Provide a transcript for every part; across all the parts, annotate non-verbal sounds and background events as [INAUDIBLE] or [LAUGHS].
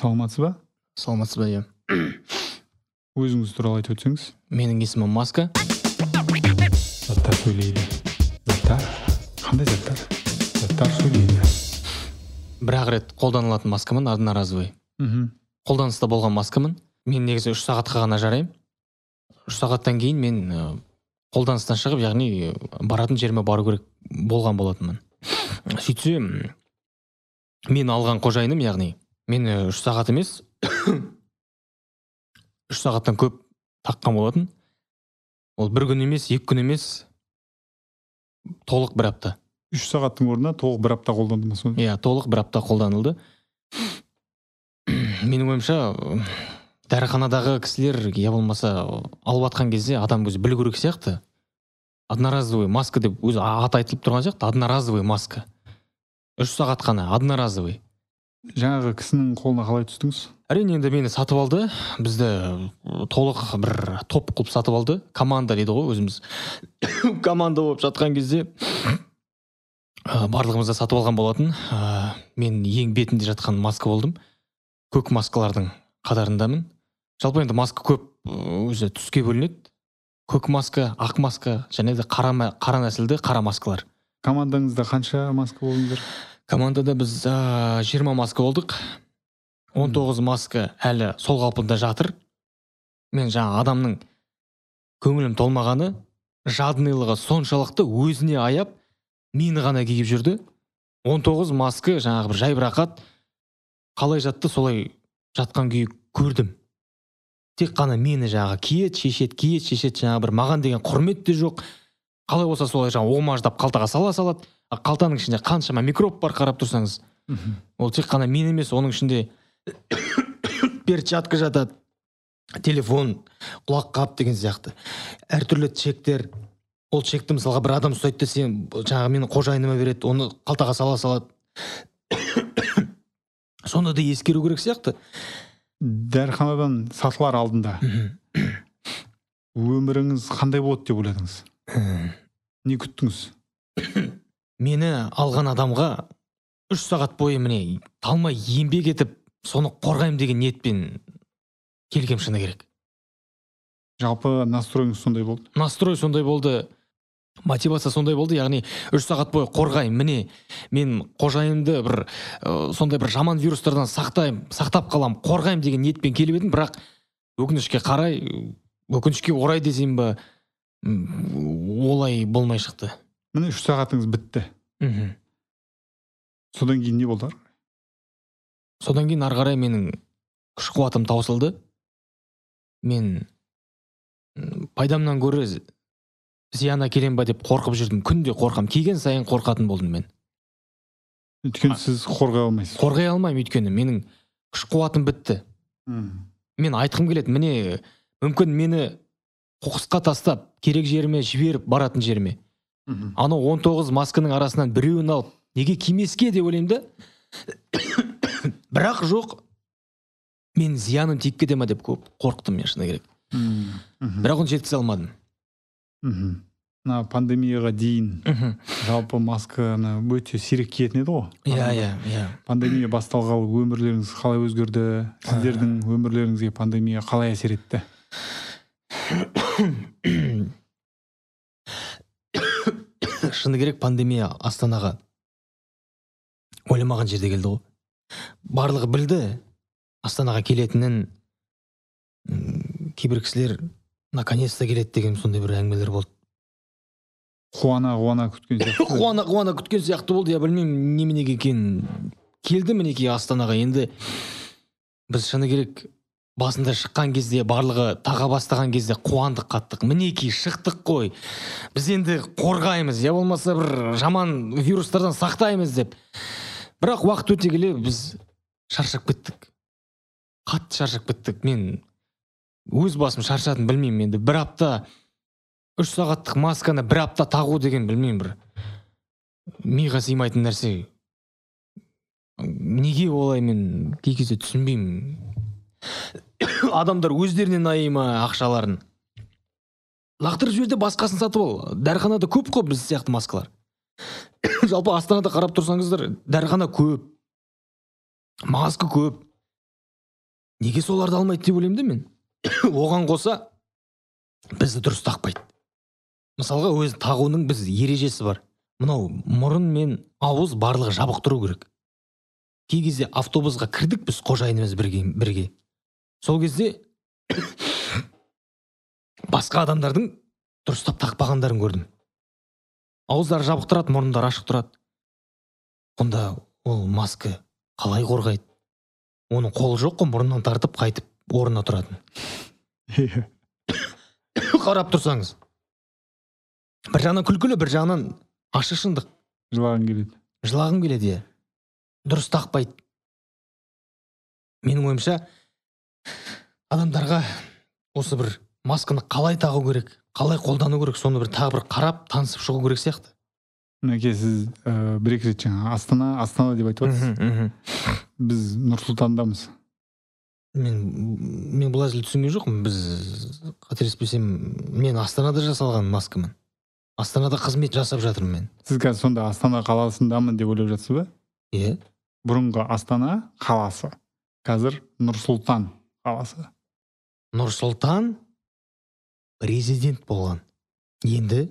саламатсыз ба? Саламатсыз ба? Иә. Өзіңіз туралы айтып өтсеңіз. Менің есімім маска. Заттар сөйлейді. Заттар? Қандай заттар? Заттар сөйлейді. Бір ақ рет қолданылатын маскамын одноразовый мхм. Қолданыста болған маскамын. Мен негізі үш сағатқа ғана жараймын. Үш сағаттан кейін мен қолданыстан шығып яғни баратын жеріме бару керек болған болатынмын. Сөйтсе м, мен алған қожайыным яғни мен ә, үш сағат емес [COUGHS] үш сағаттан көп таққан болатын. Ол бір күн емес екі күн емес толық бір апта. Үш сағаттың орнына толық бір апта қолданды ма соны иә толық бір апта қолданылды. [COUGHS] Менің ойымша дәріханадағы кісілер я болмаса алып жатқан кезде адам өзі білу керек сияқты. Одноразовый маска деп өзі аты айтылып тұрған сияқты одноразовый маска. Үш сағат қана одноразовый. Жаңағы кісінің қолына қалай түстіңіз? Әрине енді мені сатып алды. Бізді толық бір топ қылып сатып алды. Команда дейді ғой өзіміз. [COUGHS] Команда болып жатқан кезде [COUGHS] ы, барлығымыз да сатып алған болатын. Мен ең бетінде жатқан маска болдым. Көк маскалардың қатарындамын. Жалпы енді маска көп өзі түске бөлінеді. Көк маска ақ маска және де қара, қара нәсілді қара маскалар. Командаңызда қанша маска болдыңыздар командада біз ә, 20 маска болдық. 19 маска әлі сол қалпында жатыр. Мен жаңа адамның көңілім толмағаны жадныйлығы соншалықты өзіне аяп мені ғана киіп жүрді. 19 маска жаңағы бір жайбарақат қалай жатты солай жатқан күйі көрдім. Тек қана мені жаңағы киеді шешеді киеді шешеді жаңағы бір маған деген құрмет те жоқ. Қалай болса солай жаңағы омаждап қалтаға сала салады. Қалтаның ішінде қаншама микроб бар қарап тұрсаңыз ол тек қана мен емес оның ішінде перчатка жатады телефон құлаққап деген сияқты. Әртүрлі чектер. Ол чекті мысалға бір адам ұстайды да сен жаңағы менің қожайыныма береді оны қалтаға сала салады. Соны да ескеру керек сияқты. Дәріханадан сатылар алдында. Өміріңіз қандай болады деп ойладыңыз? Не күттіңіз? [COUGHS] Мені алған адамға үш сағат бойы міне талмай еңбек етіп соны қорғаймын деген ниетпен келгем шыны керек. Жалпы настроеңіз сондай болды? Настрой сондай болды мотивация сондай болды яғни үш сағат бойы қорғаймын. Міне мен қожайынымды бір ә, сондай бір жаман вирустардан сақтаймын сақтап қаламын қорғаймын деген ниетпен келіп едім. Бірақ өкінішке қарай өкінішке орай десем ба олай болмай шықты. Міне үш сағатыңыз бітті. Мхм. Содан кейін не болды? Ары содан кейін ары қарай менің күш қуатым таусылды. Мен пайдамнан гөрі з- зиян әкелем ба деп қорқып жүрдім. Күнде қорқам. Киген сайын қорқатын болдым мен. Өйткені сіз қорғай алмайсыз. Қорғай алмаймын өйткені. Менің күш қуатым бітті. Мен айтқым келеді міне мүмкін мені қоқысқа тастап керек жеріме жіберіп баратын жеріме. Мхм. анау 19 масканың арасынан біреуін алып неге кимеске деп ойлаймын да? [COUGHS] Бірақ жоқ мен зияным тиіп кете ма деп көп қорықтым мен шыны керек. Мхм. Бірақ оны жеткізе алмадым. Мхм. мына пандемияға дейін жалпы масканы өте сирек киетін еді ғой. Иә иә иә. Пандемия басталғалы өмірлеріңіз қалай өзгерді? Сіздердің өмірлеріңізге пандемия қалай әсер етті? Шыны керек пандемия астанаға. Ойламаған жерде келді ғой. Барлығы білді астанаға келетінін. Кейбір кісілер наконец то келеді деген сондай бір әңгімелер болды. Қуана қуана күткен [LAUGHS] сияқты. Қуана қуана күткен сияқты болды я білмеймін неменеге екенін. Келді мінекей астанаға енді біз шыны керек басында шыққан кезде барлығы таға бастаған кезде қуандық қаттық. Мінекей шықтық қой. Біз енді қорғаймыз. Я болмаса бір жаман вирустардан сақтаймыз деп. Бірақ уақыт өте келе біз шаршап кеттік. Қатты шаршап кеттік. Мен өз басым шаршадым білмеймін енді. Бір апта үш сағаттық масканы бір апта тағу деген білмеймін бір. Миға сыймайтын нәрсе. Неге олай мен кей кезде түсінбеймін. [COUGHS] адамдар өздерінен ма ақшаларын. Лақтырып жібер де басқасын сатып ал. Дәріханада көп қой біз сияқты маскалар. [COUGHS] Жалпы астанада қарап тұрсаңыздар дәріхана көп. Маска көп. Неге соларды алмайды деп ойлаймын да мен? [COUGHS] Оған қоса бізді дұрыс тақпайды. Мысалға өзі тағудың біз ережесі бар. Мынау мұрын мен ауыз барлығы жабық тұру керек. Кей кезде автобусқа кірдік біз қожайынымыз бірге, бірге. Сол кезде басқа адамдардың дұрыстап тақпағандарын көрдім. Ауыздары жабық тұрады мұрындары ашық тұрады. Онда ол маска қалай қорғайды? Оның қолы жоқ қой мұрнынан тартып қайтып орнына тұратын. [COUGHS] Қарап тұрсаңыз. Бір жағынан күлкілі бір жағынан ашық шындық. Жылағың келеді. Жылағым келеді иә. Дұрыс тақпайды. Менің ойымша адамдарға осы бір масканы қалай тағу керек қалай қолдану керек соны бір тағы бір қарап танысып шығу керек сияқты. Мінекей сіз ә, бір екі рет жаңа астана астана деп айтып жатсыз біз нұр сұлтандамыз. Мен мен бұл әзілді түсінген жоқпын. Біз қателеспесем мен астанада жасалған маскамын. Астанада қызмет жасап жатырмын мен. Сіз қазір сонда астана қаласындамын деп ойлап жатсыз ба? Иә бұрынғы астана қаласы. Қазір нұр сұлтан. Қаласы. Нұр сұлтан президент болған. Енді?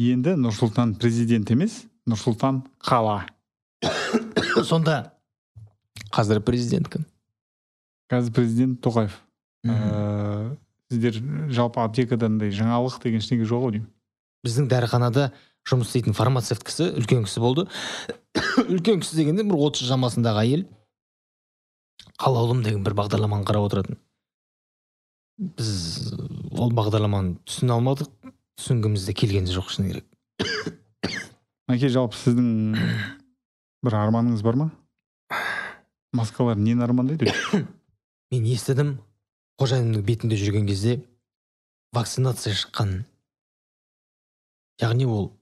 Енді нұр сұлтан президент емес нұр сұлтан қала. [COUGHS] Сонда қазір президент кім? Қазір президент тоқаев. Ә, сіздер жалпы аптекада андай жаңалық деген ештеңе жоқ ау деймін. Біздің дәріханада жұмыс істейтін фармацевт кісі үлкен кісі болды. [COUGHS] Үлкен кісі дегенде бір отыз шамасындағы әйел. Қалаулым деген бір бағдарламаны қарап отыратын. Біз ол бағдарламаны түсіне алмадық түсінгіміз де келген жоқ шыны керек. Мәке жалпы сіздің бір арманыңыз бар ма? Маскалар нені армандайды [COUGHS] мен естідім қожайынымның бетінде жүрген кезде вакцинация шыққанын яғни ол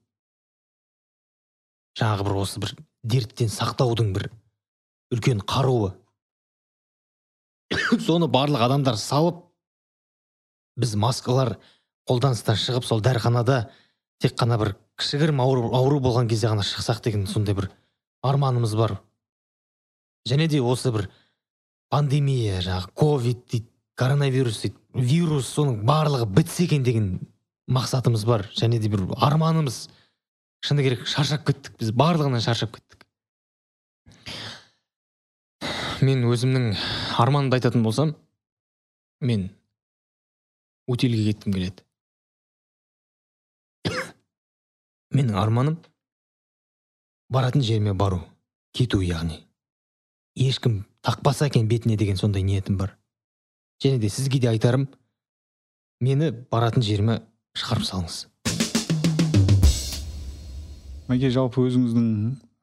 жаңағы бір осы бір дерттен сақтаудың бір үлкен қаруы. [COUGHS] соны барлық адамдар салып біз маскалар қолданыстан шығып сол дәріханада тек қана бір кішігірім ауру, ауру болған кезде ғана шықсақ деген сондай бір арманымыз бар. Және де осы бір пандемия жаңағы ковид дейді коронавирус дейді вирус соның барлығы бітсе екен деген мақсатымыз бар. Және де бір арманымыз. Шыны керек шаршап кеттік біз барлығынан шаршап кеттік. Мен өзімнің арманымды айтатын болсам мен утильге кеткім келеді. [COUGHS] Менің арманым баратын жеріме бару кету яғни. Ешкім тақпаса екен бетіне деген сондай ниетім бар. Және де сізге де айтарым мені баратын жеріме шығарып салыңыз. Мәке жалпы өзіңіздің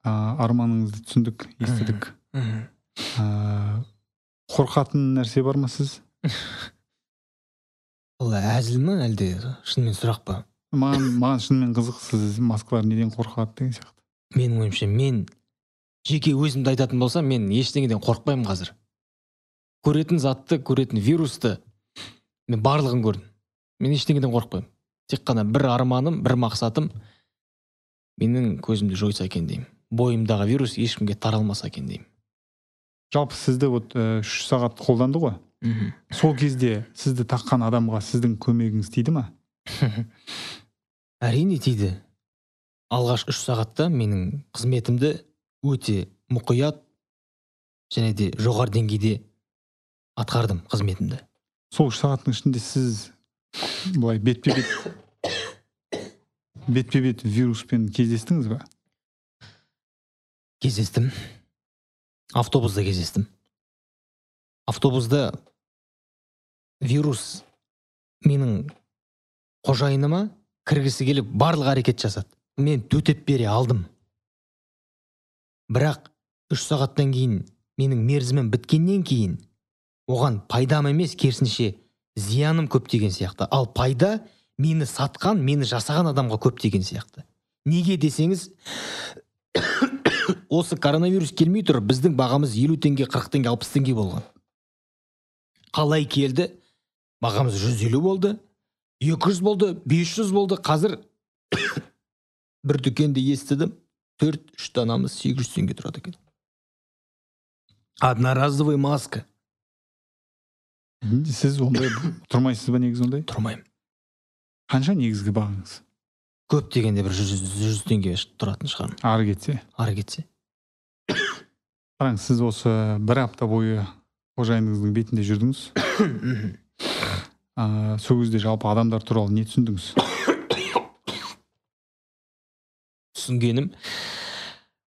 ә, арманыңызды түсіндік естідік. Ә, қорқатын нәрсе бар ма сіз? Бұл әзіл ма әлде? Шынымен сұрақ па? Маған маған шынымен қызық сіз маскалар неден қорқады деген сияқты. Менің ойымша мен жеке өзімді айтатын болсам мен ештеңеден қорықпаймын қазір. Көретін затты көретін вирусты мен барлығын көрдім. Мен ештеңеден қорықпаймын. Тек қана бір арманым бір мақсатым менің көзімді жойса екен деймін. Бойымдағы вирус ешкімге таралмаса екен деймін. Жалпы сізді вот ә, үш сағат қолданды ғой. Сол кезде сізді таққан адамға сіздің көмегіңіз тиді ма? [LAUGHS] Әрине тиді. Алғашқы үш сағатта менің қызметімді өте мұқият және де жоғары деңгейде атқардым қызметімді. Сол үш сағаттың ішінде сіз былай бетпе бет бетпе бет вируспен кездестіңіз ба? Кездестім. Автобуста кездестім. Автобуста вирус менің қожайыныма кіргісі келіп барлық әрекет жасады. Мен төтеп бере алдым. Бірақ үш сағаттан кейін менің мерзімім біткеннен кейін оған пайдам емес керісінше зияным көп деген сияқты. Ал пайда мені сатқан мені жасаған адамға көп деген сияқты. Неге десеңіз осы коронавирус келмей тұр біздің бағамыз елу теңге қырық теңге алпыс теңге болған. Қалай келді? Бағамыз жүз елу болды екі жүз болды бес жүз болды. Қазір [COUGHS] бір дүкенде естідім төрт үш данамыз сегіз жүз теңге тұрады екен. Одноразовый маска. Сіз ондай тұрмайсыз ба негізі ондай? Тұрмаймын. Қанша негізгі бағаңыз көп дегенде бір жүз жүз теңге тұратын шығармын. Ары кетсе? Ары кетсе. Қараңыз сіз осы бір апта бойы қожайыныңыздың бетінде жүрдіңіз. [COUGHS] Ә, сол кезде жалпы адамдар туралы не түсіндіңіз? Түсінгенім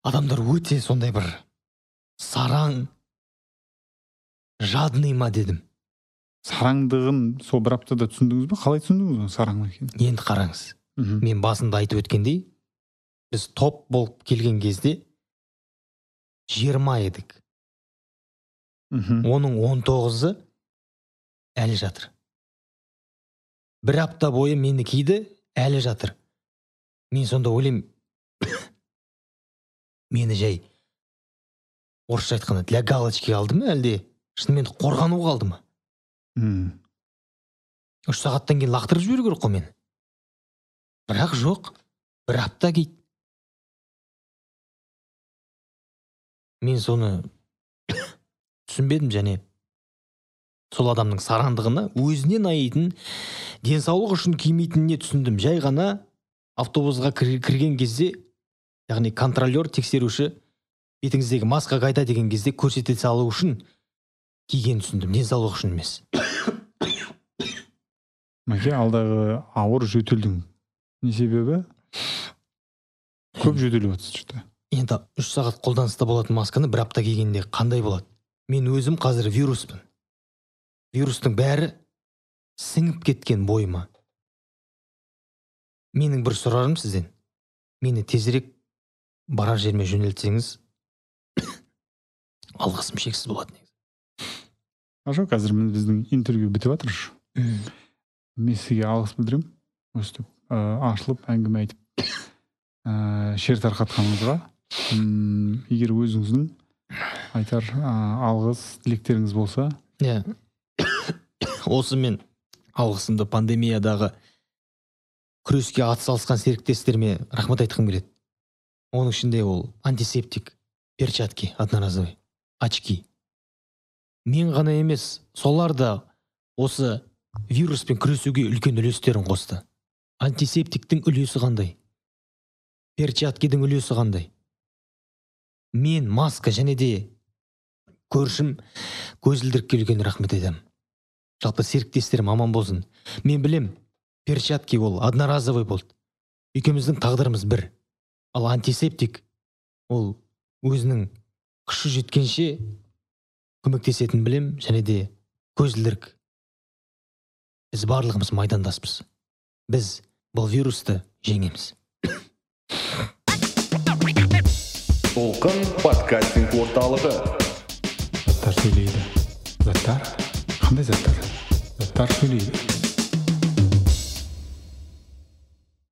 адамдар өте сондай бір сараң жадный ма дедім. Сараңдығын сол бір аптада түсіндіңіз ба қалай түсіндіңіз оның сараң екенін енді қараңыз мен басында айтып өткендей біз топ болып келген кезде жиырма едік. Оның он тоғызы әлі жатыр. Бір апта бойы мені киді әлі жатыр. Мен сонда ойлаймын [COUGHS] мені жай орысша айтқанда для галочки алды ма әлде? Шынымен қорғануға алды ма? Мхм. үш сағаттан кейін лақтырып жіберу керек қой мені бірақ жоқ бір апта киді мен соны түсінбедім және сол адамның сарандығына өзінен аяйтын денсаулық үшін кимейтініне түсіндім. Жай ғана автобусқа кір- кірген кезде яғни контролер тексеруші бетіңіздегі маска қайда деген кезде көрсете салу үшін кигенін түсіндім. Денсаулық үшін емес. Мәке алдағы ауыр жөтелдің себебі? Көп жөтеліп жатсыз что енді үш сағат қолданыста болатын масканы бір апта кигенде қандай болады? Мен өзім қазір вируспын. Вирустың бәрі сіңіп кеткен бойыма. Менің бір сұрарым сізден. Мені тезірек барар жеріме жөнелтсеңіз [COUGHS] алғысым шексіз болады негізі. Хорошо қазір міне біздің интервью бітіп жатыр мен сізге алғыс білдіремін өстіп. Ашылып әңгіме айтып ә, шер тарқатқаныңызға М, егер өзіңіздің айтар ә, алғыс тілектеріңіз болса. Иә. Осы мен алғысымды пандемиядағы күреске атсалысқан серіктестеріме рахмет айтқым келеді. Оның ішінде ол антисептик перчатки одноразовый очки. Мен ғана емес солар да осы вируспен күресуге үлкен үлестерін қосты. Антисептиктің үлесі қандай? Перчаткидің үлесі қандай? Мен маска және де көршім көзілдірікке үлкен рахмет айтамын жалпы серіктестерім аман болсын. Мен білем перчатки ол одноразовый болды. Екеуміздің тағдырымыз бір. Ал антисептик ол өзінің күші жеткенше көмектесетінін білем және де көзілдірік. Біз барлығымыз майдандаспыз. Біз бұл вирусты жеңеміз. Толқын подкастинг орталығы. Заттар сөйлейді. Заттар? Қандай заттар? Заттар сөйлейді.